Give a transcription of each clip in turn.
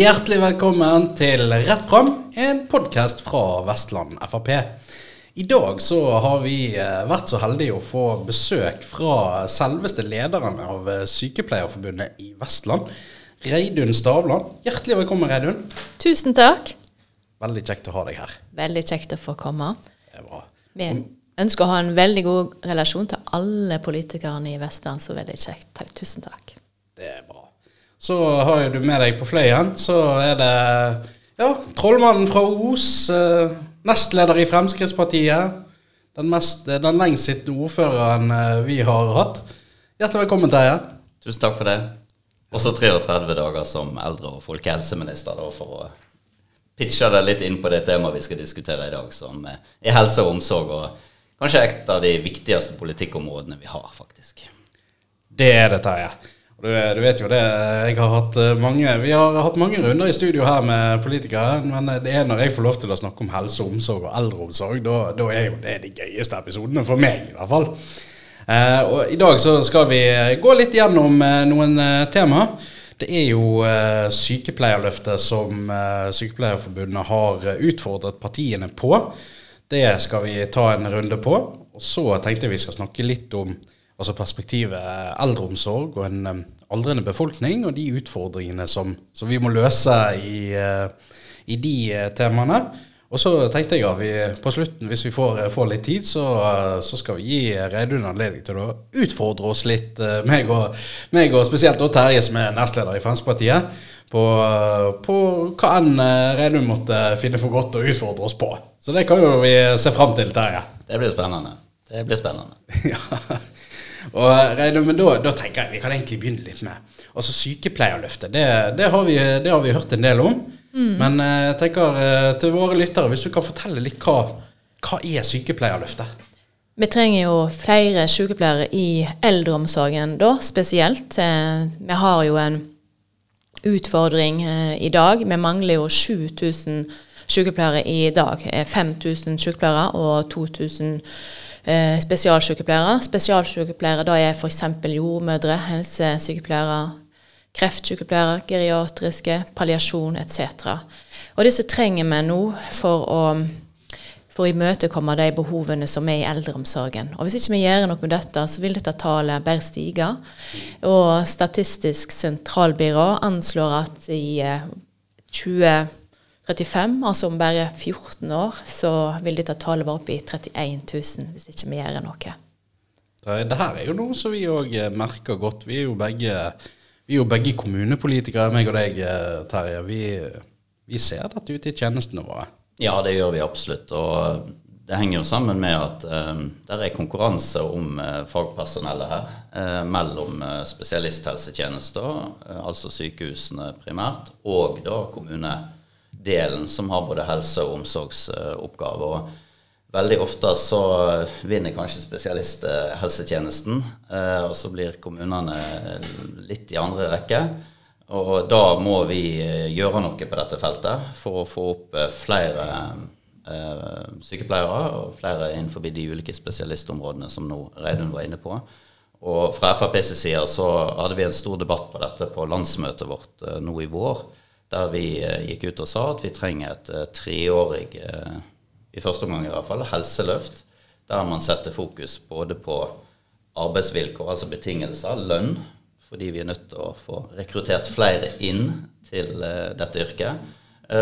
Hjertelig velkommen til Rett fram, en podkast fra Vestland Frp. I dag så har vi eh, vært så heldige å få besøk fra selveste lederen av eh, Sykepleierforbundet i Vestland, Reidun Stavland. Hjertelig velkommen, Reidun. Tusen takk. Veldig kjekt å ha deg her. Veldig kjekt å få komme. Det er bra. Vi ønsker å ha en veldig god relasjon til alle politikerne i Vestland, så veldig kjekt. Takk. Tusen takk. Det er bra. Så har du med deg på fløyen, så er det ja, trollmannen fra Os, eh, nestleder i Fremskrittspartiet. Den, mest, den lengst sittende ordføreren eh, vi har hatt. Hjertelig velkommen, Terje. Tusen takk for det. Også 33 dager som eldre- og folkehelseminister, da, for å pitche deg litt inn på det temaet vi skal diskutere i dag, som er helse og omsorg. Og kanskje et av de viktigste politikkområdene vi har, faktisk. Det er det, Terje. Du, du, vet jo det, jeg har hatt eh, mange, Vi har hatt mange runder i studio her med politikere, men det er når jeg får lov til å snakke om helse, omsorg og eldreomsorg, da, da er jo det de gøyeste episodene for meg, i hvert fall. Eh, og I dag så skal vi gå litt gjennom eh, noen eh, temaer. Det er jo eh, sykepleierløftet som eh, Sykepleierforbundet har utfordret partiene på. Det skal vi ta en runde på. Og så tenkte jeg vi skal snakke litt om altså perspektivet eldreomsorg og en aldrende befolkning, og de utfordringene som, som vi må løse i, uh, i de uh, temaene. Og så tenkte jeg at vi på slutten, hvis vi får, får litt tid, så, uh, så, skal vi gi Reidun anledning til å utfordre oss litt, meg og, meg og spesielt Terje, som er nestleder i Fremskrittspartiet, på, på hva enn Reidun måtte finne for godt å utfordre oss på. Så det kan jo vi se fram til, Terje. Det blir spennende. Det blir spennende. ja. Og Reidun, men da, da, tenker jeg vi kan egentlig begynne litt med Altså Sykepleierløftet, det, det, har, vi, det har vi hørt en del om. Mm. Men eh, jeg tenker eh, til våre lyttere, hvis du kan fortelle litt hva, hva er Sykepleierløftet? Vi trenger jo flere sykepleiere i eldreomsorgen da, spesielt. Eh, vi har jo en utfordring i dag. Vi mangler jo 7000 sykepleiere i dag. 5000 sykepleiere og 2000 eh, spesialsykepleiere. Spesialsykepleiere da er f.eks. jordmødre, helsesykepleiere, kreftsykepleiere, geriatriske, palliasjon etc. Og disse trenger vi nå for å for å imøtekomme de behovene som er i eldreomsorgen. Og Hvis ikke vi gjør noe med dette, så vil dette tallet bare stige. Og Statistisk sentralbyrå anslår at i 20 eh, 35, altså om bare 14 år, så vil dette tallet være oppe i 31 000 hvis ikke vi gjør noe. Det her er jo noe som vi òg eh, merker godt. Vi er jo begge, vi er jo begge kommunepolitikere, meg og deg, eh, Terje. Vi, vi, ser dette ute i tjenestene våre. Ja, det gjør vi absolutt. Og det henger jo sammen med at um, det er konkurranse om uh, fagpersonellet her. Uh, mellom uh, spesialisthelsetjenester, altså sykehusene primært, og da kommune delen som har både helse- og omsorgsoppgaver. Og veldig ofte så vinner kanskje spesialisthelsetjenesten, eh, og så blir kommunene litt i andre rekke. Og da må vi eh, gjøre noe på dette feltet for å få opp eh, flere sykepleiere og flere innenfor de ulike spesialistområdene som nå Reidun var inne på. Og fra FrPs side så hadde vi en stor debatt på dette på landsmøtet vårt nå i vår der vi eh, gikk ut og sa at vi trenger et eh, treårig, eh, i første omgang i hvert fall, helseløft, der man setter fokus både på arbeidsvilkår, altså betingelser, lønn, fordi vi er nødt til å få rekruttert flere inn til dette yrket.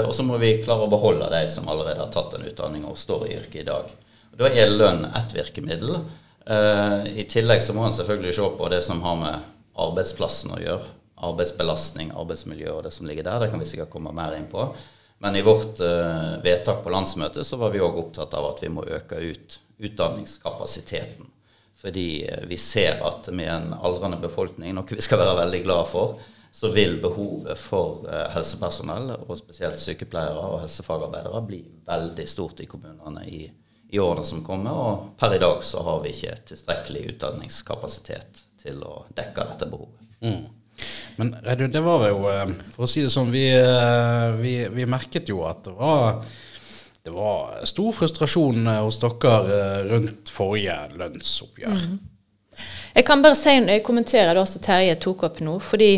Og så må vi klare å beholde de som allerede har tatt en utdanning og står i yrket i dag. Da er lønn ett virkemiddel. I tillegg så må man selvfølgelig se på det som har med arbeidsplassen å gjøre arbeidsbelastning, arbeidsmiljø og det som ligger der. Det kan vi sikkert komme mer inn på. Men i vårt uh, vedtak på landsmøtet så var vi òg opptatt av at vi må øke ut utdanningskapasiteten. Fordi uh, vi ser at med en aldrende befolkning, noe vi skal være veldig glad for, så vil behovet for uh, helsepersonell, og spesielt sykepleiere og helsefagarbeidere, bli veldig stort i kommunene i, i årene som kommer. Og per i dag så har vi ikke tilstrekkelig utdanningskapasitet til å dekke dette behovet. Mm. Men det var jo, eh, for å si det sånn, vi, eh, vi, vi merket jo at det var, det var stor frustrasjon eh, hos dere rundt forrige lønnsoppgjør. Mm. Jeg kan bare si, jeg kommenterer det også Terje tok opp nå. fordi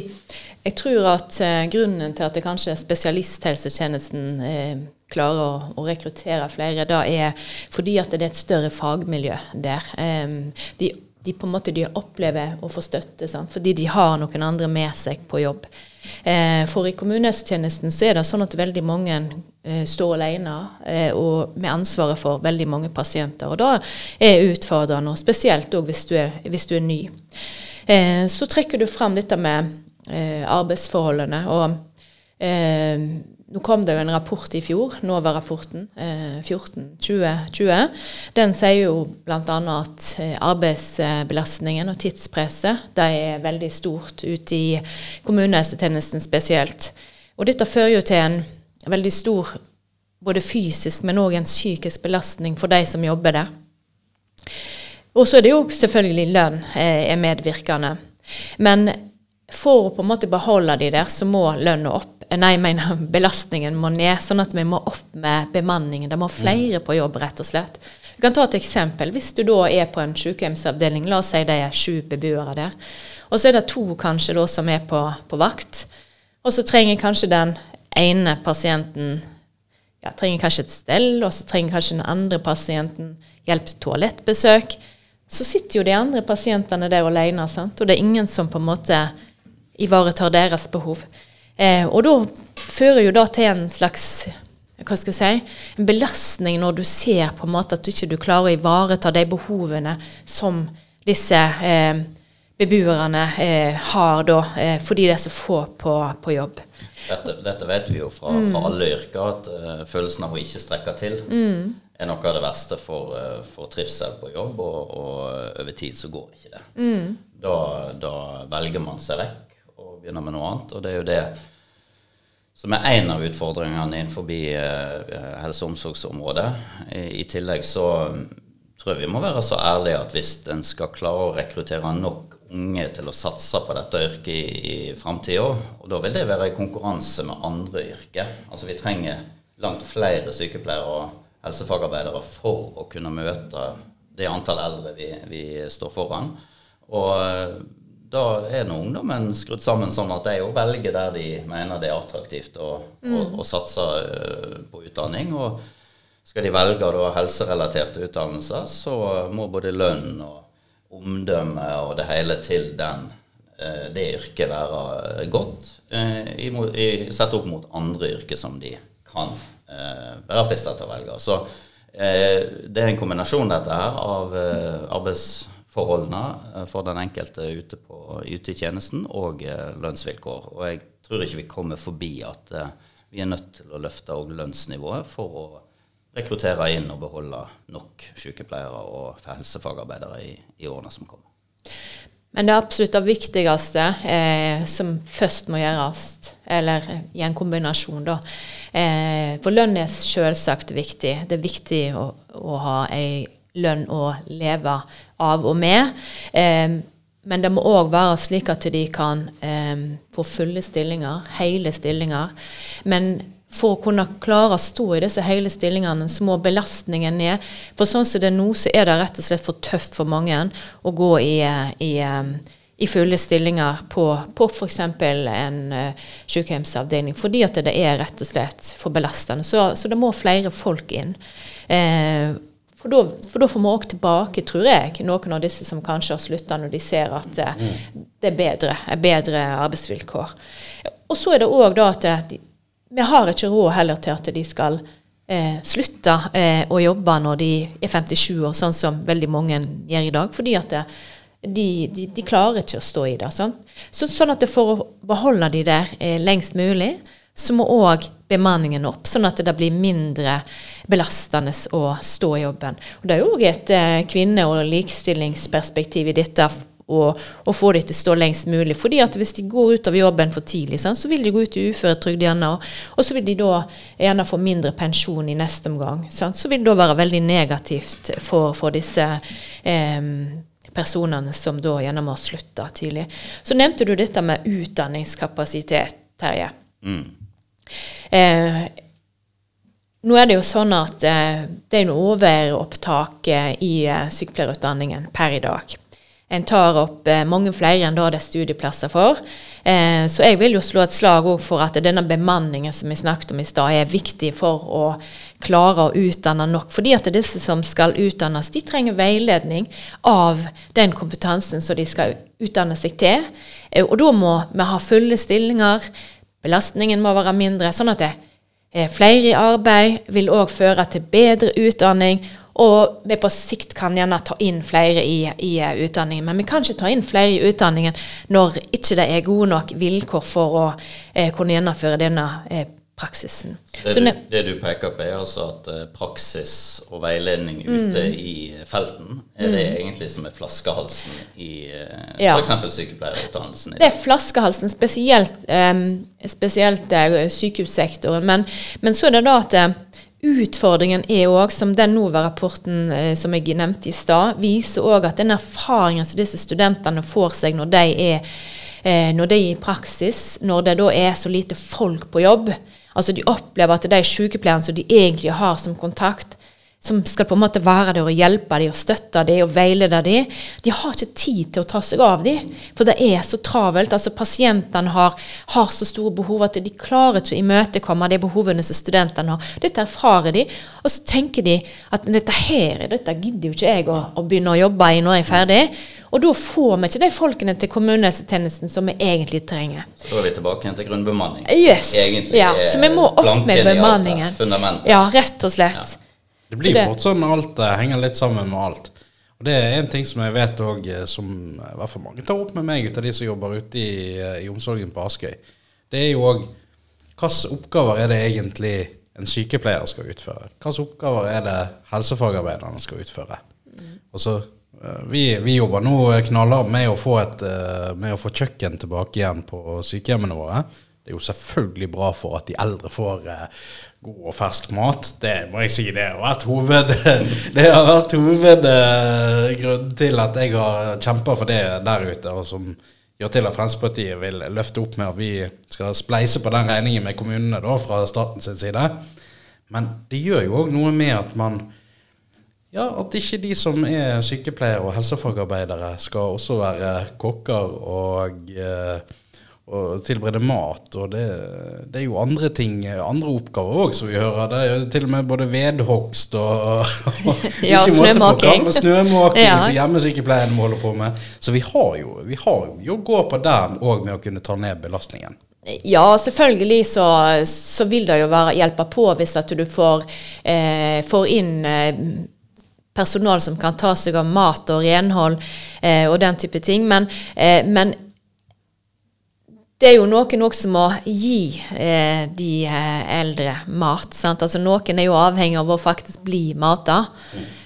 Jeg tror at eh, grunnen til at det kanskje spesialisthelsetjenesten eh, klarer å, å, rekruttere flere, da er fordi at det er et større fagmiljø der. Eh, de, de, på en måte de opplever å få støtte, sant? fordi de har noen andre med seg på jobb. Eh, for i kommunehelsetjenesten så er det sånn at veldig mange eh, står alene eh, og med ansvaret for veldig mange pasienter. Og da er utfordrende, og spesielt òg hvis, hvis, du er ny. Eh, så trekker du fram dette med eh, arbeidsforholdene. og eh, nå kom det jo en rapport i fjor, NOVA-rapporten eh, 14-2020. Den sier jo bl.a. at eh, arbeidsbelastningen og tidspresset det er veldig stort ute i kommunehelsetjenesten spesielt. Og dette fører jo til en veldig stor både fysisk, men òg en psykisk belastning for de som jobber der. Og så er det jo selvfølgelig lønn eh, er medvirkende. Men for å på en måte beholde de der, så må lønna opp. Nei, jeg mener belastningen må ned, sånn at vi må opp med bemanningen. Det må flere på jobb, rett og slett. Vi kan ta et eksempel. Hvis du da er på en sykehjemsavdeling, la oss si det er sju beboere der, og så er det to kanskje da som er på, på vakt, og så trenger kanskje den ene pasienten ja, trenger kanskje et stell, og så trenger kanskje den andre pasienten hjelp til toalettbesøk. Så sitter jo de andre pasientene der alene, sant? og det er ingen som på en måte ivaretar deres behov. Eh, og da fører jo det til en slags hva skal jeg si, en belastning når du ser på en måte at du ikke klarer å ivareta de behovene som disse eh, beboerne eh, har da, eh, fordi det er så få på, på jobb. Dette, dette, vet vi jo fra, mm. fra alle yrker, at uh, følelsen av å ikke strekke til mm. er noe av det verste for, uh, for trivsel på jobb, og, og, over tid så går ikke det. Mm. Da, da velger man seg vekk begynne med noe annet. Og det er jo det som er en av utfordringene innenfor eh, helse- og omsorgsområdet. I, I, tillegg så tror jeg vi må være så ærlige at hvis en skal klare å rekruttere nok unge til å satse på dette yrket i, i framtida, og da vil det være i konkurranse med andre yrker. Altså vi trenger langt flere sykepleiere og helsefagarbeidere for å kunne møte det antall eldre vi, vi står foran. Og da er nå ungdommen skrudd sammen sånn at de òg velger der de mener det er attraktivt å, mm. å, å satse uh, på utdanning. Og skal de velge da helserelaterte utdannelser, så må både lønn og omdømme og det hele til den, uh, det yrket være godt, uh, i, i, sett opp mot andre yrker som de kan være fristet til å velge. Så det er en kombinasjon dette her av arbeids forholdene eh, for den enkelte ute, på, ute i tjenesten og eh, lønnsvilkår. Og jeg tror ikke vi kommer forbi at eh, vi er nødt til å løfte lønnsnivået for å rekruttere inn og beholde nok sykepleiere og helsefagarbeidere i, i årene som kommer. Men det absolutt det viktigste eh, som først må gjøres, eller i en kombinasjon, da eh, For lønn er selvsagt viktig. Det er viktig å, å ha ei lønn å leve av og med. Eh, men det må òg være slik at de kan eh, få fulle stillinger, hele stillinger. Men for å kunne klare å stå i disse hele stillingene, så må belastningen ned. For sånn som det er nå, så er det rett og slett for tøft for mange å gå i, i, i fulle stillinger på, på f.eks. en uh, sykehjemsavdeling, fordi at det er rett og slett for belastende. Så, så det må flere folk inn. Eh, for da, for da får vi òg tilbake, tror jeg, noen av disse som kanskje har slutta når de ser at eh, mm. det er bedre, er bedre arbeidsvilkår. Og så er det òg da at eh, de, vi har ikke råd heller til at de skal eh, slutte eh, å jobbe når de er 57 år, sånn som veldig mange gjør i dag. fordi at det, eh, de, de, de, klarer ikke å stå i det. Sånn, så, sånn at for å beholde de der eh, lengst mulig, så må òg bemanningen opp, sånn at det blir mindre belastende å stå i jobben. Og Det er òg et eh, kvinne- og likestillingsperspektiv i dette å, og få de til å stå lengst mulig. Fordi at Hvis de går ut av jobben for tidlig, sånn, så vil de gå ut i uføretrygd. Og, og, så vil de da gjerne få mindre pensjon i neste omgang. Sånn. Så vil det da være veldig negativt for, for disse eh, personene som da gjerne må slutte tidlig. Så nevnte du dette med utdanningskapasitet, Terje. Mm. Eh, nå er det jo sånn at eh, det er en overopptak i eh, sykepleierutdanningen per i dag. en tar opp eh, mange flere enn da det er studieplasser for. Eh, så jeg vil jo slå et slag for at denne bemanningen som vi snakket om i stad, er viktig for å klare å utdanne nok. Fordi at disse som skal utdannes, de trenger veiledning av den kompetansen som de skal utdanne seg til. Eh, og da må vi ha fulle stillinger, belastningen må være mindre. sånn at det, er flere i arbeid vil òg føre til bedre utdanning og vi på sikt kan gjerne ta inn flere i, i utdanningen. Men vi kan ikke ta inn flere i utdanningen når ikke det er gode nok vilkår for å eh, kunne gjennomføre denne eh, praksisen. Det du, det du, peker på, er altså at eh, praksis og veiledning mm. ute i felten er det mm. egentlig som er flaskehalsen i eh, ja. f.eks. sykepleierutdannelsen? Det er flaskehalsen, spesielt, um, spesielt sykehussektoren. Men, men, så er det da at Utfordringen er òg, som den NOVA-rapporten eh, som jeg nevnte i stad, viser òg at den erfaringen som disse studentene får seg når de er, eh, når de er i praksis, når det da er så lite folk på jobb Altså de opplever at de sykepleierne som de egentlig har som kontakt, som skal på en måte være der og hjelpe dem og støtte dem og veilede dem, de har ikke tid til å ta seg av dem. For det er så travelt. altså Pasientene har, har så store behov at de klarer ikke å imøtekomme de behovene som studentene har. Dette erfarer de, og så tenker de at dette her, dette gidder jo ikke jeg å, å begynne å jobbe i når jeg er ferdig. Og da får vi ikke de folkene til kommunehelsetjenesten som vi egentlig trenger. Så går er vi tilbake igjen til grunnbemanning. Yes. Egentlig ja, så vi må opp med bemanningen. Ja, rett og slett. Ja. Det blir det, fort sånn alt uh, henger litt sammen med alt. Og det er en ting som jeg vet òg, eh, som i hvert fall mange tar opp med meg ut av de som jobber ute i, eh, i omsorgen på Askøy. Det er jo òg hvilke oppgaver er det egentlig en sykepleier skal utføre? Hvilke oppgaver er det helsefagarbeiderne skal utføre? Mm. Og så vi, vi, jobber nå knallhardt med, med å få kjøkken tilbake igjen på sykehjemmene våre. Er jo selvfølgelig bra for at de eldre får eh, god og fersk mat. Det må jeg si det har vært hoved, det til at jeg har kjempa for det der ute, og som gjør til at Fremskrittspartiet vil løfte opp med at vi skal spleise på den regningen med kommunene da, fra statens side. Men det gjør jo òg noe med at man ja, at ikke de som er sykepleiere og helsefagarbeidere skal også være kokker og eh, og tilberede mat. Og det, det, er jo andre ting, andre oppgaver òg, som vi hører. Det er jo til og med både vedhogst og, og ja, snømåking. Snømåking ja. som hjemmesykepleien må holde på med. Så vi har jo, vi har jo gå på der òg med å kunne ta ned belastningen. Ja, selvfølgelig så, så vil det jo være hjelpa på hvis at du får, eh, får inn eh, personal som kan ta seg av mat og renhold eh, og den type ting. Men, eh, men det er jo noen også som må gi eh, de eh, eldre mat. Sant? Altså Noen er jo avhengig av å faktisk bli mata.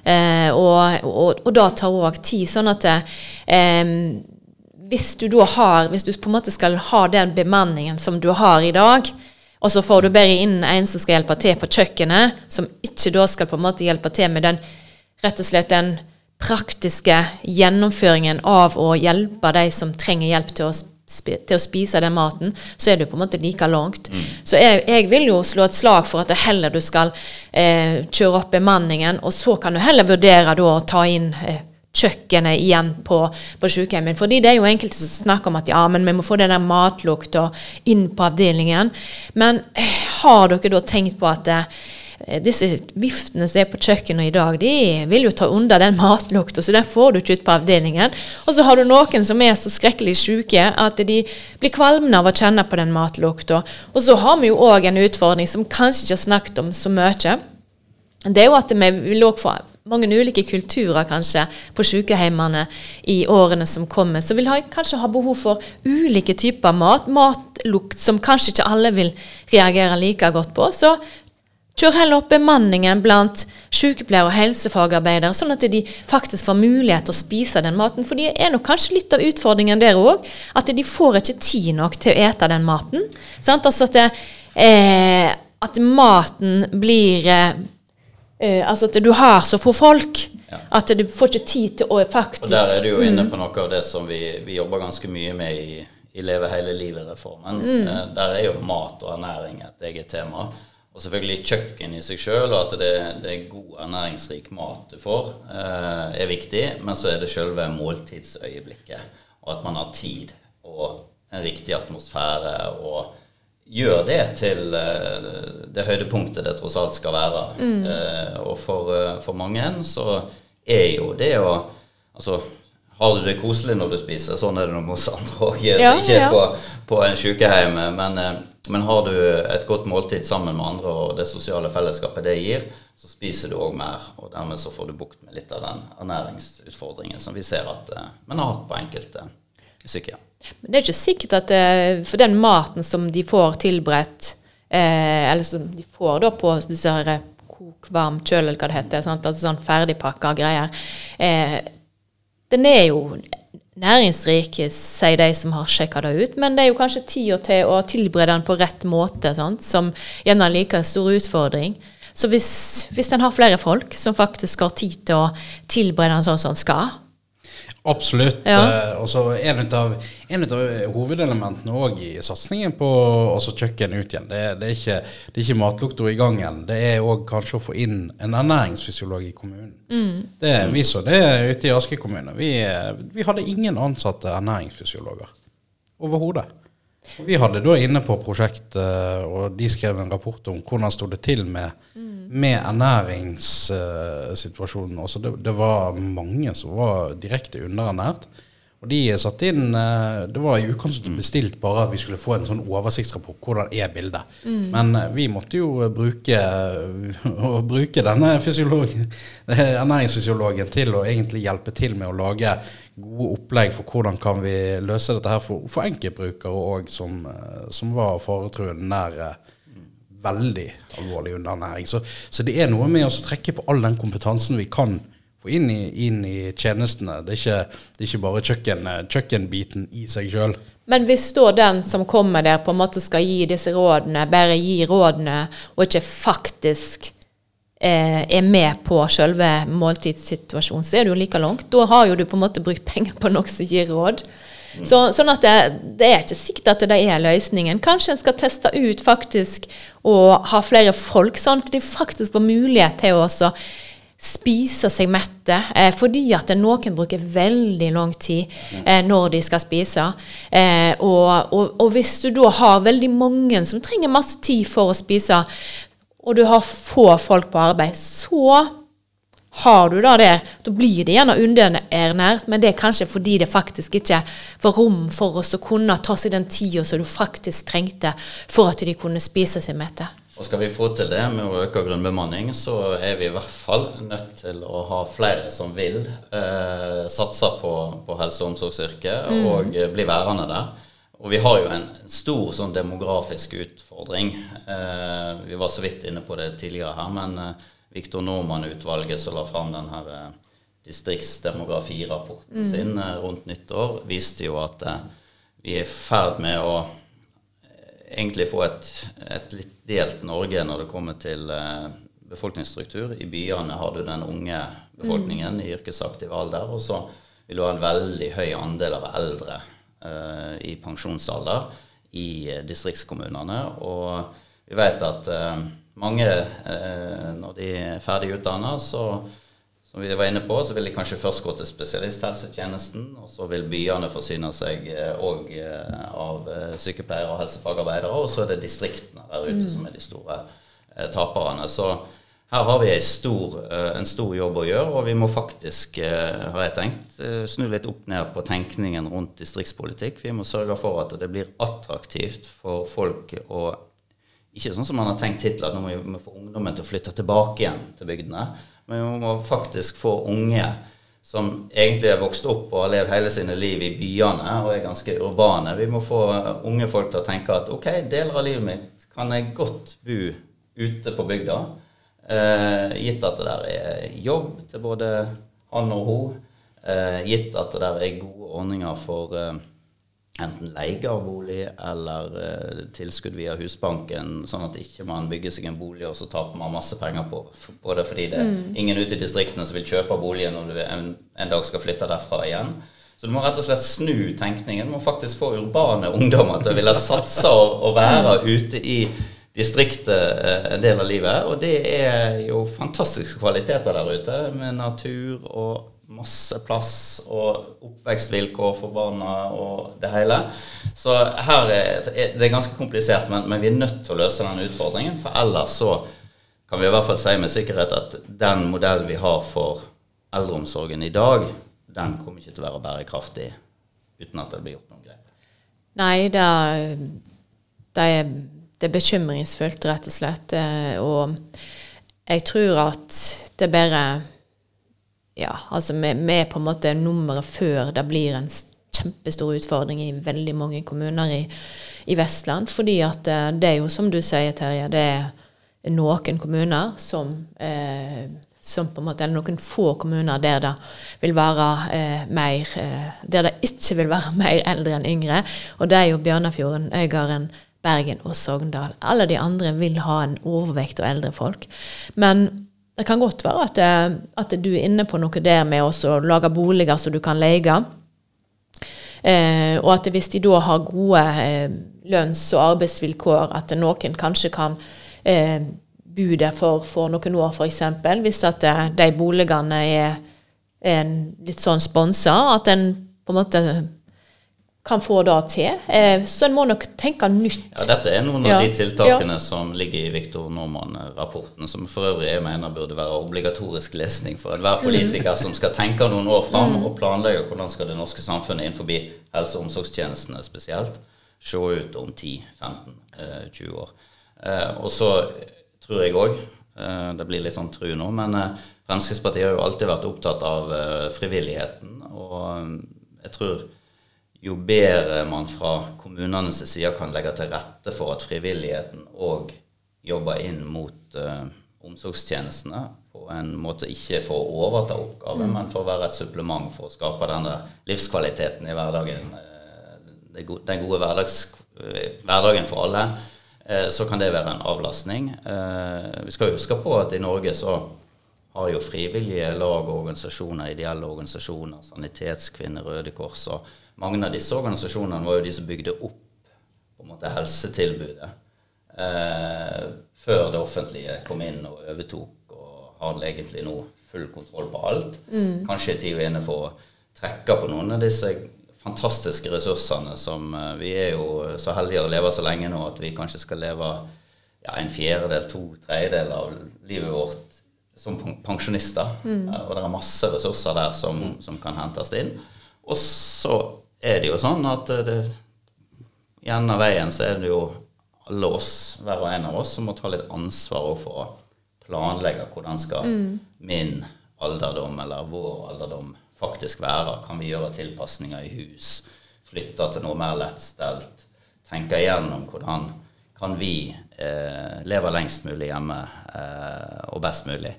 Eh, og, og, og da tar òg tid. Sånn at eh, hvis du da har Hvis du på en måte skal ha den bemanningen som du har i dag, og så får du bare inn en som skal hjelpe til på kjøkkenet, som ikke da skal på en måte hjelpe til med den rett og slett den praktiske gjennomføringen av å hjelpe de som trenger hjelp til å til å spise den maten, så er du på en måte like langt. Mm. Så jeg, jeg, vil jo slå et slag for at det heller du skal eh, kjøre opp bemanningen, og så kan du heller vurdere da å ta inn eh, kjøkkenet igjen på, på sykehjemmet. Fordi det er jo enkelte som snakker om at ja, men vi må få den der matlukta inn på avdelingen. Men eh, har dere da tenkt på at eh, Eh, disse viftene som er på kjøkkenet i dag, de vil jo ta unna den matlukta, så den får du ikke ut på avdelingen. Og så har du noen som er så skrekkelig syke at de blir kvalmende av å kjenne på den matlukta. Og så har vi jo òg en utfordring som kanskje ikke har snakket om så mye. Det er jo at vi vil òg få mange ulike kulturer kanskje på sykehjemmene i årene som kommer. Så vil ha, kanskje ha behov for ulike typer mat. Matlukt som kanskje ikke alle vil reagere like godt på. Så Kjør heller opp bemanningen blant sykepleiere og helsefagarbeidere, sånn at de faktisk får mulighet til å spise den maten. For det er nok kanskje litt av utfordringen der òg, at de får ikke tid nok til å ete den maten. Sant? Altså at, det, eh, at maten blir eh, eh, Altså at du har så få folk. Ja. At du får ikke tid til å faktisk Og Der er du jo inne mm. på noe av det som vi, vi jobber ganske mye med i, i Leve hele livet-reformen. Mm. Eh, der er jo mat og ernæring et eget tema. Og selvfølgelig kjøkken i seg sjøl, og at det, det, er god, ernæringsrik mat du får, eh, er viktig. Men så er det sjølve måltidsøyeblikket, og at man har tid og en riktig atmosfære. og gjør det til eh, det høydepunktet det tross alt skal være. Mm. Eh, og for, eh, for, mange så er jo det å Altså, har du det koselig når du spiser? Sånn er det noe hos andre òg. Ja, ikke ja. på, på en sykehjem, men men har du et godt måltid sammen med andre og det sosiale fellesskapet det gir, så spiser du òg mer. Og dermed så får du bukt med litt av den ernæringsutfordringen som vi ser at uh, man har hatt på enkelte sykehjem. Men det er ikke sikkert at uh, for den maten som de får tilberedt, uh, eller som de får da på disse her kok, varm, kjøl, eller hva det heter, sant? altså sånn ferdigpakka greier, den er jo næringsrik, sier de som har sjekka det ut. Men det er jo kanskje tida til å tilberede den på rett måte, sant? som gjerne er like stor utfordring. Så hvis, hvis en har flere folk som faktisk har tid til å tilberede den sånn som den skal, Absolutt. Ja. Eh, og så en, en av hovedelementene òg i satsingen på kjøkken ut igjen, det, det, er ikke, det er ikke matlukta i gangen. Det er òg kanskje å få inn en ernæringsfysiolog i kommunen. Mm. Det, vi så det ute i Aske kommune. Vi, vi hadde ingen ansatte ernæringsfysiologer overhodet. Vi hadde da inne på prosjektet, og de skrev en rapport om hvordan sto det til med, mm. med ernæringssituasjonen. Uh, det, det, var mange som var direkte underernært. Og de satte inn uh, Det var i utgangspunktet bestilt bare at vi skulle få en sånn oversiktsrapport. Hvordan er bildet? Mm. Men uh, vi måtte jo bruke, bruke denne ernæringsfysiologen til å egentlig hjelpe til med å lage gode opplegg for hvordan kan vi løse dette her for, for enkeltbrukere òg, som, eh, som, var faretruende nær eh, veldig alvorlig underernæring. Så, så, det er noe med å trekke på all den kompetansen vi kan få inn inn i tjenestene. Det er, ikke, det er ikke bare kjøkken, eh, kjøkkenbiten i seg sjøl. Men hvis da den som kommer der, på en måte skal gi disse rådene, bare gi rådene, og ikke faktisk Eh, er med på selve måltidssituasjonen, så er det jo like langt. Da har jo du på en måte brukt penger på noe som gir råd. Så, sånn at det, det, er ikke sikkert at det er løsningen. Kanskje en skal teste ut faktisk og ha flere folk, sånn at de faktisk får mulighet til å også spise seg mette. Eh, fordi at noen bruker veldig lang tid eh, når de skal spise. Eh, og, og, og, hvis du da har veldig mange som trenger masse tid for å spise, og du har få folk på arbeid, så har du da det, da blir det gjerne underernært, men det er kanskje fordi det faktisk ikke var rom for oss å kunne ta seg den tida som du faktisk trengte for at de kunne spise seg mette. Og Skal vi få til det med å øke grunnbemanning, så er vi i hvert fall nødt til å ha flere som vil eh, satse på, på helse- og omsorgsyrket mm. og bli værende der. Og vi har jo en stor sånn demografisk utfordring. Eh, vi var så vidt inne på det tidligere her, men eh, Viktor Normann-utvalget som la fram den her eh, distriktsdemografirapporten mm. sin eh, rundt nyttår, viste jo at eh, vi er i ferd med å egentlig få et, et, litt delt Norge når det kommer til befolkningsstruktur. I byene har du den unge befolkningen mm. i yrkesaktiv alder, og så vil du ha en veldig høy andel av eldre Eh, i pensjonsalder i eh, distriktskommunene. Og vi vet at eh, mange, når de er ferdig utdanna, så som vi var inne på, så vil de kanskje først gå til spesialisthelsetjenesten, og så vil byene forsyne seg òg av sykepleiere og helsefagarbeidere, og så er det distriktene der ute mm. som er de store taperne. Så her har vi stor, eh, en stor jobb å gjøre, og vi må faktisk, eh, har jeg tenkt, eh, snu litt opp ned på tenkningen rundt distriktspolitikk. Vi må sørge for at det blir attraktivt for folk å Ikke sånn som man har tenkt hittil, at nå må vi få ungdommen til å flytte tilbake igjen til bygdene. Men vi må faktisk få unge som egentlig er vokst opp og har levd hele sine liv i byene og er ganske urbane. Vi må få unge folk til å tenke at ok, deler av livet mitt kan jeg godt bo ute på bygda. Eh, gitt at det der er jobb til både han og hun. Eh, gitt at det der er gode ordninger for eh, enten leie av bolig eller eh, tilskudd via Husbanken, sånn at ikke man bygger seg en bolig og så taper man masse penger på Både fordi det er mm. ingen ute i distriktene som vil kjøpe boligen når du en, en, dag skal flytte derfra igjen. Så du må rett og slett snu tenkningen. Du må faktisk få urbane ungdommer til å ville satse og, og være ute i distriktet eh, en del av livet. Og det er jo fantastiske kvaliteter der ute, med natur og masse plass og oppvekstvilkår for barna og det hele. Så her er det er ganske komplisert, men, men vi er nødt til å løse den utfordringen. For ellers så kan vi i hvert fall si med sikkerhet at den modellen vi har for eldreomsorgen i dag, den kommer ikke til å være bærekraftig uten at det blir gjort noen grep. Nei, det er, det er, det er bekymringsfullt, rett og slett. Og jeg tror at det bare Ja, altså vi, vi er på en måte nummeret før det blir en kjempestor utfordring i veldig mange kommuner i, i Vestland. Fordi at eh, det er jo som du sier, Terje, det er noen kommuner som, eh, som på en måte, eller noen få kommuner der det vil være eh, mer eh, Der det ikke vil være mer eldre enn yngre. Og det er jo Bjørnafjorden, Øygarden, Bergen og Sogndal. Alle de andre vil ha en overvekt av eldre folk. Men det kan godt være at, eh, at du er inne på noe der med å lage boliger som du kan leie. Eh, og at hvis de da har gode eh, lønns- og arbeidsvilkår, at noen kanskje kan eh, bo der for, for, noen år, f.eks. Hvis at eh, de boligene er, er litt sånn sponsa, at en på en måte kan få det til. Eh, så en må nok tenke nytt. Ja, Dette er noen av ja. de tiltakene ja. som ligger i Viktor Normann-rapporten, som for øvrig jeg mener burde være obligatorisk lesning for enhver politiker mm. som skal tenke noen år fram mm. og planlegge hvordan skal det norske samfunnet innenfor helse- og omsorgstjenestene spesielt se ut om 10-15-20 år. Eh, og så tror jeg òg, eh, det blir litt sånn tru nå, men Fremskrittspartiet har jo alltid vært opptatt av frivilligheten. Og jeg tror jo bedre man fra kommunenes side kan legge til rette for at frivilligheten òg jobber inn mot uh, omsorgstjenestene på en måte ikke for å overta oppgaven, mm. men for å være et supplement for å skape denne livskvaliteten i hverdagen, uh, den gode hverdags, uh, hverdagen for alle, så kan det være en avlastning. Vi skal huske på at i Norge så har jo frivillige lag og organisasjoner, ideelle organisasjoner, Sanitetskvinner, Røde Kors og mange av disse organisasjonene var jo de som bygde opp på en måte helsetilbudet eh, før det offentlige kom inn og overtok og har egentlig nå full kontroll på alt. Mm. Kanskje er tida inne for å trekke på noen av disse fantastiske ressursene som eh, Vi er jo så heldige å leve så lenge nå at vi kanskje skal leve ja, en fjerdedel, to tredjedeler av livet vårt som pensjonister. Mm. Og det er masse ressurser der som, som kan hentes inn. Og så er det jo sånn at eh, det, gjennom veien så er det jo alle oss, hver og en av oss, som må ta litt ansvar for å planlegge hvordan skal mm. min alderdom eller vår alderdom faktisk være. Kan vi gjøre tilpasninger i hus? Flytte til noe mer lettstelt? Tenke igjennom hvordan kan vi eh, leve lengst mulig hjemme eh, og best mulig.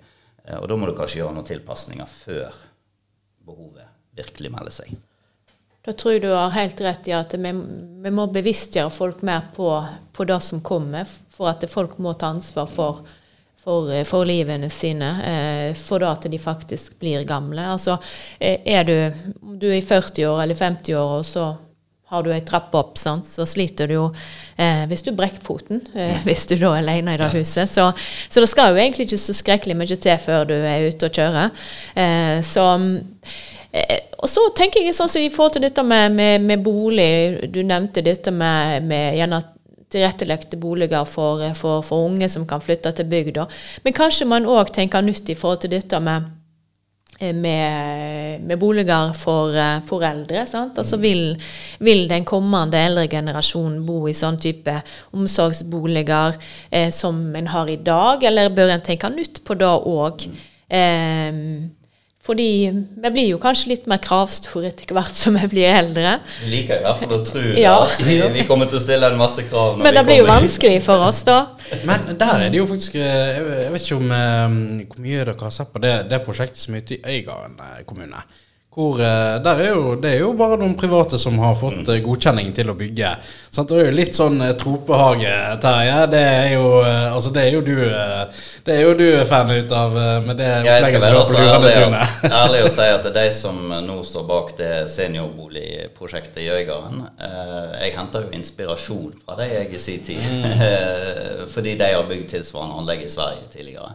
Eh, og da må du kanskje gjøre noen tilpasninger før behovet virkelig melder seg. Da tror jeg du har helt rett i at vi, vi må bevisstgjøre folk mer på, på, det som kommer, for at folk må ta ansvar for, for, for livene sine. Eh, for da at de faktisk blir gamle. Altså, eh, er du, du er i 40 år eller 50 år, og så har du ei trappe opp, sant? så sliter du jo eh, hvis du brekker foten, eh, hvis du da er alene i det huset. Så, så, det skal jo egentlig ikke så skrekkelig mye til før du er ute og kjører. Eh, så Eh, og så tenker jeg sånn så i forhold til dette med, med, med bolig, du nevnte dette med, med tilrettelagte boliger for, for, for, unge som kan flytte til bygda. Men kanskje man òg tenker nytt i forhold til dette med, eh, med, med boliger for eh, foreldre. Sant? Altså vil, vil, den kommende eldre generasjonen bo i sånn type omsorgsboliger eh, som en har i dag, eller bør en tenke nytt på det òg? Eh, fordi vi blir jo kanskje litt mer kravstore etter hvert som vi blir eldre. Vi liker i hvert fall å tro ja. at vi kommer til å stille en masse krav. Men det blir jo vanskelig for oss, da. Men der er det jo faktisk eh, Jeg vet ikke om um, hvor mye dere har sett på det, det prosjektet som er ute i Øygarden eh, kommune. Hvor, eh, er jo, det er jo bare noen private som har fått eh, godkjenning til å bygge. Sant? Det er jo litt sånn eh, tropehage, Terje. Det er jo Altså, det er jo du Det er jo du fan ut av med det Ja, opplegget som være var på så ærlig, Lurenetunet. og- ærlig å si at det er de som nå står bak det seniorboligprosjektet i Øygarden Jeg henter jo inspirasjon fra det jeg i sin tid. Eh, fordi de har bygd tilsvarende anlegg i Sverige tidligere.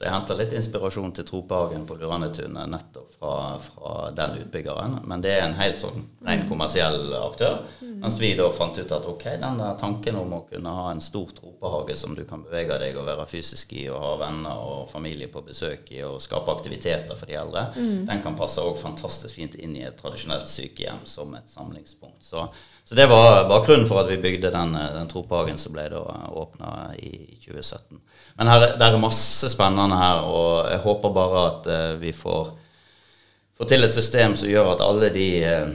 Så jeg henter litt inspirasjon til Tropehagen på Luranetunet nettopp fra, fra den utbyggeren. Men det er en helt sånn ren kommersiell aktør. Mens vi da fant ut at ok, den der tanken om å kunne ha en stor tropehage som du kan bevege deg og være fysisk i, og ha venner og familie på besøk i, og skape aktiviteter for de eldre, den kan passe også fantastisk fint inn i et tradisjonelt sykehjem som et samlingspunkt. Så, så det var bakgrunnen for at vi bygde den, den tropehagen som ble da åpna i 2017. Men her, det er masse spennende her, og jeg håper bare at eh, vi får, får til et system som gjør at alle de eh,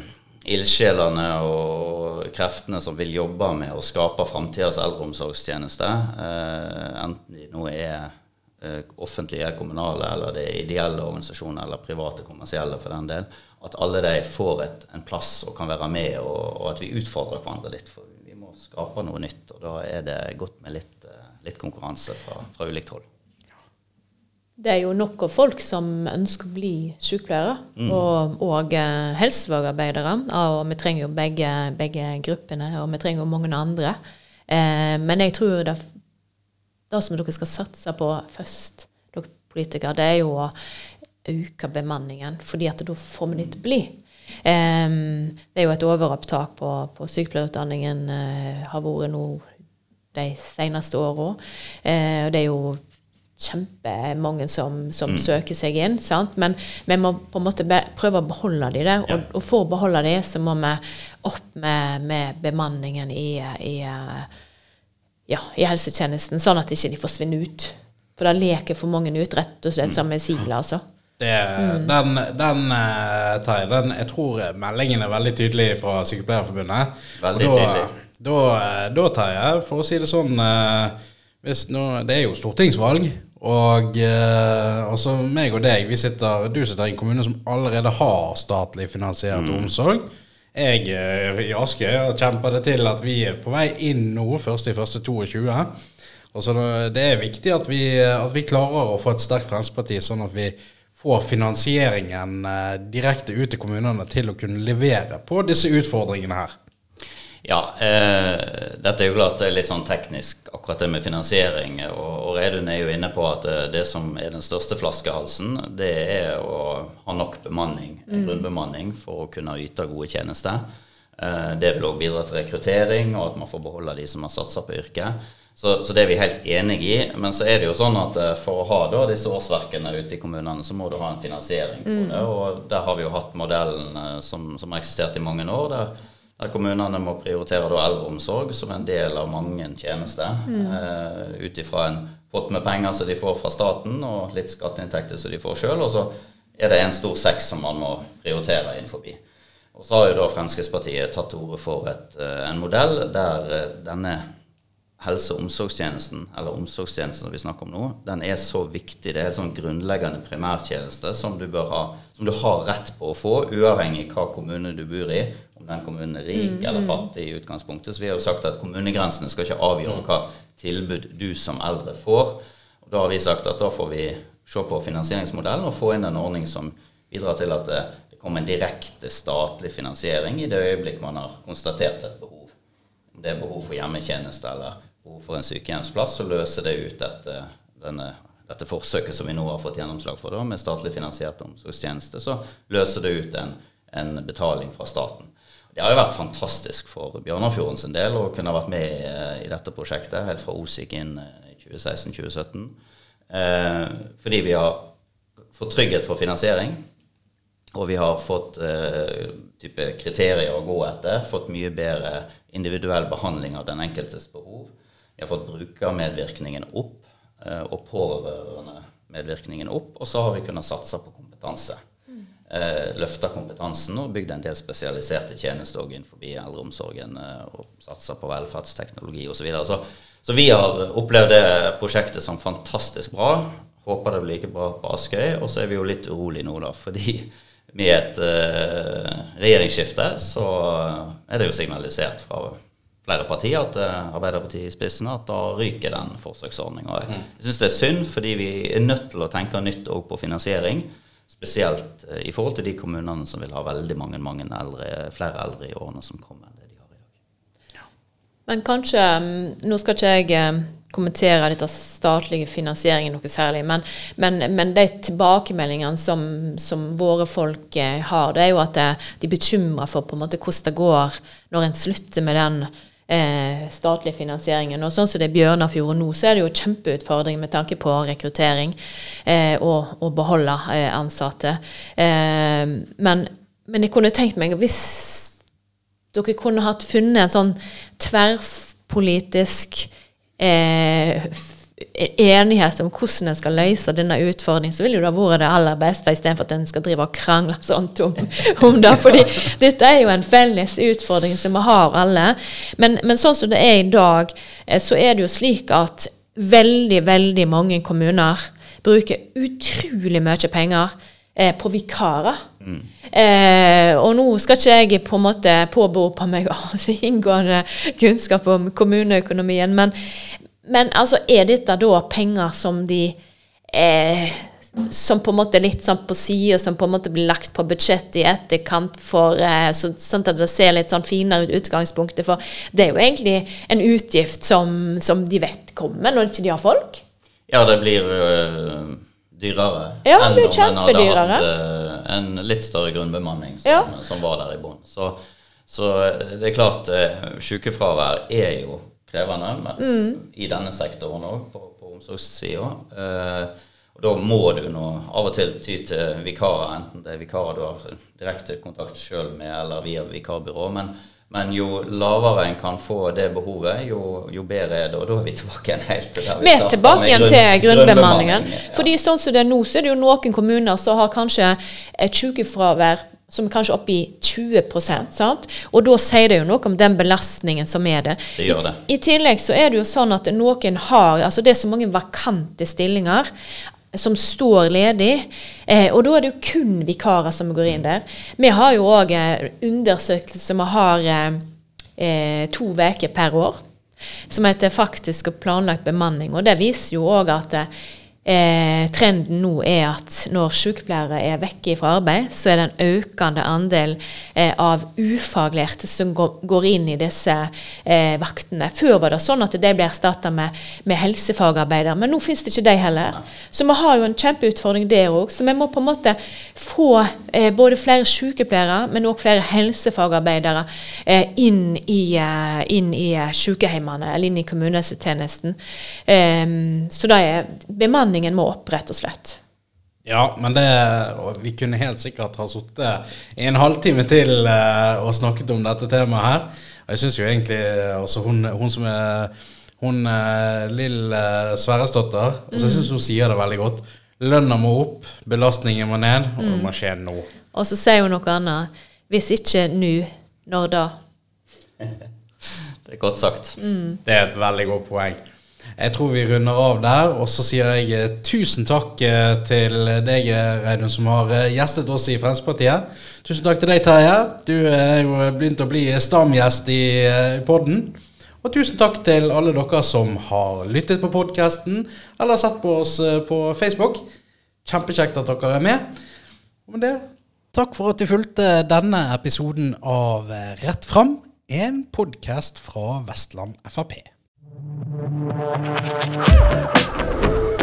ildsjelene og kreftene som vil jobbe med å skape framtidas eldreomsorgstjeneste, eh, enten de nå er eh, offentlige, kommunale, eller det er ideelle organisasjoner, eller private, kommersielle for den del, at alle de får et, en plass og kan være med, og, og at vi utfordrer hverandre litt. For vi må skape noe nytt, og da er det godt med litt, eh, litt konkurranse fra, fra ulikt hold. Det er jo nok av folk som ønsker å bli sykepleiere og, og eh, helsefagarbeidere. Og vi trenger jo begge, begge gruppene, og vi trenger jo mange andre. Eh, men jeg tror det, det som dere skal satse på først, dere politikere, det er jo å øke bemanningen, fordi at da får vi de til å bli. Um, det er jo et overopptak på, på sykepleierutdanningen, uh, har vært nå de seneste åra. Uh, og det er jo kjempemange som, som søker seg inn. Sant? Men vi må på en måte prøve å beholde de der. Og, og for å beholde de, så må vi opp med, med bemanningen i, i, eh, ja, i helsetjenesten, sånn at de ikke forsvinner ut. For da leker for mange ut, rett og slett som med sigler, altså. Det, Den, den, eh, Terje, den, jeg tror meldingen er veldig tydelig fra Sykepleierforbundet. Veldig Og da, tydelig. Da, eh, da, Terje, for å si det sånn eh, hvis nå, Det er jo stortingsvalg. Og også meg og deg, vi sitter, du sitter i en kommune som allerede har statlig finansiert omsorg. Jeg i Askøy har kjempa det til at vi er på vei inn nå, først i første 22. Og så Det er viktig at vi, at vi klarer å få et sterkt Fremskrittsparti, sånn at vi får finansieringen eh, direkte ut til kommunene til å kunne levere på disse utfordringene her. Ja, eh, dette er jo klart det er litt sånn teknisk, akkurat det med finansiering. Og, og Reidun er jo inne på at det, det som er den største flaskehalsen, det er å ha nok bemanning, mm. grunnbemanning, for å kunne yte gode tjenester. Eh, det vil òg bidra til rekruttering, og at man får beholde de som har satsa på yrket. Så, så det er vi helt enig i. Men så er det jo sånn at eh, for å ha da disse årsverkene ute i kommunene, så må du ha en finansiering på det. Og der har vi jo hatt modellen eh, som, som har eksistert i mange år. der der kommunene må prioritere da eldreomsorg som en del av mange tjenester. Eh, Ut ifra en pott med penger som de får fra staten, og litt skatteinntekter som de får sjøl. Og så er det en stor sekk som man må prioritere innenfor. Og så har jo da Fremskrittspartiet tatt til orde for et, eh, en modell der denne helse- og omsorgstjenesten, eller omsorgstjenesten vi snakker om nå, den er så viktig. Det er en sånn grunnleggende primærtjeneste som du, ha, som du har rett på å få, uavhengig hva kommune du bor i. Om den kommunen er rik eller fattig i utgangspunktet. Så vi har jo sagt at kommunegrensene skal ikke avgjøre hva tilbud du som eldre får. Og da har vi sagt at da får vi se på finansieringsmodellen og få inn en ordning som bidrar til at det, det kommer en direkte statlig finansiering i det øyeblikk man har konstatert et behov. Om det er behov for hjemmetjeneste eller behov for en sykehjemsplass, så løser det ut dette, denne, dette forsøket som vi nå har fått gjennomslag for, da, med statlig finansiert omsorgstjeneste. Så løser det ut en, en betaling fra staten. Det har jo vært fantastisk for Bjørnafjorden sin del å kunne ha vært med i, i dette prosjektet helt fra OSIK inn eh, i 2016-2017. Eh, fordi vi har fått trygghet for finansiering. Og vi har fått eh, type kriterier å gå etter. Fått mye bedre individuell behandling av den enkeltes behov. Vi har fått brukermedvirkningen opp, eh, og pårørendemedvirkningen opp. Og så har vi kunnet satse på kompetanse. Eh, Løfta kompetansen og bygd en del spesialiserte tjenester også innenfor eldreomsorgen. Eh, og satsa på velferdsteknologi osv. Så, videre. så Så vi har opplevd det prosjektet som fantastisk bra. Håper det blir like bra på Askøy. Og så er vi jo litt urolig nå, da, fordi med et uh, regjeringsskifte så er det jo signalisert fra flere partier, at uh, Arbeiderpartiet i spissen, at da ryker den forsøksordninga. Jeg syns det er synd, fordi vi er nødt til å tenke nytt òg på finansiering. Spesielt uh, i forhold til de kommunene som vil ha veldig mange, mange eldre, flere eldre i årene som kommer enn det de har i dag. Men kanskje mm, Nå skal ikke jeg kommentere dette statlige finansieringen noe særlig. Men, men, men de tilbakemeldingene som, som, våre folk eh, har, det er jo at eh, de er bekymra for på en måte hvordan det går når en slutter med den eh, statlige finansieringen. Og sånn som det er Bjørnafjord nå, så er det jo kjempeutfordring med tanke på rekruttering eh, og å beholde eh, ansatte. Eh, men, men, jeg kunne tenkt meg hvis dere kunne hatt funnet en sånn tverrpolitisk eh, enighet om hvordan en skal løse denne utfordringen, så ville det vært det aller beste, istedenfor at en skal drive og krangle sånn om, om det. fordi dette er jo en felles utfordring som vi har alle. Men, men sånn som det er i dag, eh, så er det jo slik at veldig, veldig mange kommuner bruker utrolig mye penger eh, på vikarer. Mm. Eh, og nå skal ikke jeg på en måte påberope meg inngående kunnskap om kommuneøkonomien, men, men altså, er dette da penger som de eh, som på en måte er litt sånn på sida, som på en måte blir lagt på budsjettet i etterkant, for, eh, så, sånn at det ser litt sånn finere ut utgangspunktet. For det er jo egentlig en utgift som, som de vet kommer, når ikke de har folk. Ja, det blir øh dyrere ja, enn om en hadde hatt uh, en litt større grunnbemanning som, ja. som var der i bunnen. Så, så, eh, det er klart, uh, sykefravær er jo krevende men, mm. i denne sektoren òg, på, på omsorgssida. Uh, og da må du nå av og til ty til vikarer, enten det er vikarer du har direkte kontakt sjøl med, eller via vikarbyrå. men men jo lavere en kan få det behovet, jo, jo bedre er det. Og da er vi tilbake igjen helt til der vi, vi er tilbake igjen til grunnbemanningen. Ja. Fordi sånn som det er nå, så er det jo noen kommuner som har kanskje et sykefravær som kanskje er oppe i 20% sant? Og da sier det jo noe om den belastningen som er det. det, gjør det. I, I, tillegg så er det jo sånn at noen har altså Det er så mange vakante stillinger som står ledig. Eh, og da er det jo kun vikarer som går inn der. Vi har jo òg eh, undersøkelser vi har eh, eh to uker per år, som heter faktisk og planlagt bemanning. Og det viser jo òg at eh, Eh, trenden nå er at når sykepleiere er vekke fra arbeid, så er det en økende andel eh, av ufaglærte som går, går, inn i disse eh, vaktene. Før var det sånn at de ble erstatta med, med, helsefagarbeidere, men nå finnes det ikke de heller. Så vi har jo en kjempeutfordring der òg. Så vi må på en måte få eh, både flere sykepleiere, men òg flere helsefagarbeidere eh, inn i, eh, inn i sykehjemmene eller inn i kommunehelsetjenesten. så da er bemanning bemanningen må opp, rett og slett. Ja, men det Vi kunne helt sikkert ha sittet en halvtime til uh, og snakket om dette temaet her. Og jeg syns jo egentlig altså hun, hun som er hun uh, Lill Sverresdotter altså, Jeg syns hun sier det veldig godt. Lønna må opp, belastningen må ned, og det må skje nå. Og så sier hun noe annet. Hvis ikke nå, når da? det er godt sagt. Mm. Det er et veldig godt poeng. Jeg tror vi runder av der. Og så sier jeg eh, tusen takk eh, til deg, Reidun, som har eh, gjestet oss i Fremskrittspartiet. Tusen takk til deg, Terje. Du er jo begynt å bli stamgjest i podden. Og tusen takk til alle dere som har lyttet på podkasten eller sett på oss på Facebook. Kjempekjekt at dere er med. Og med det, takk for at du fulgte denne episoden av Rett fram, en podkast fra Vestland Frp. Thank you.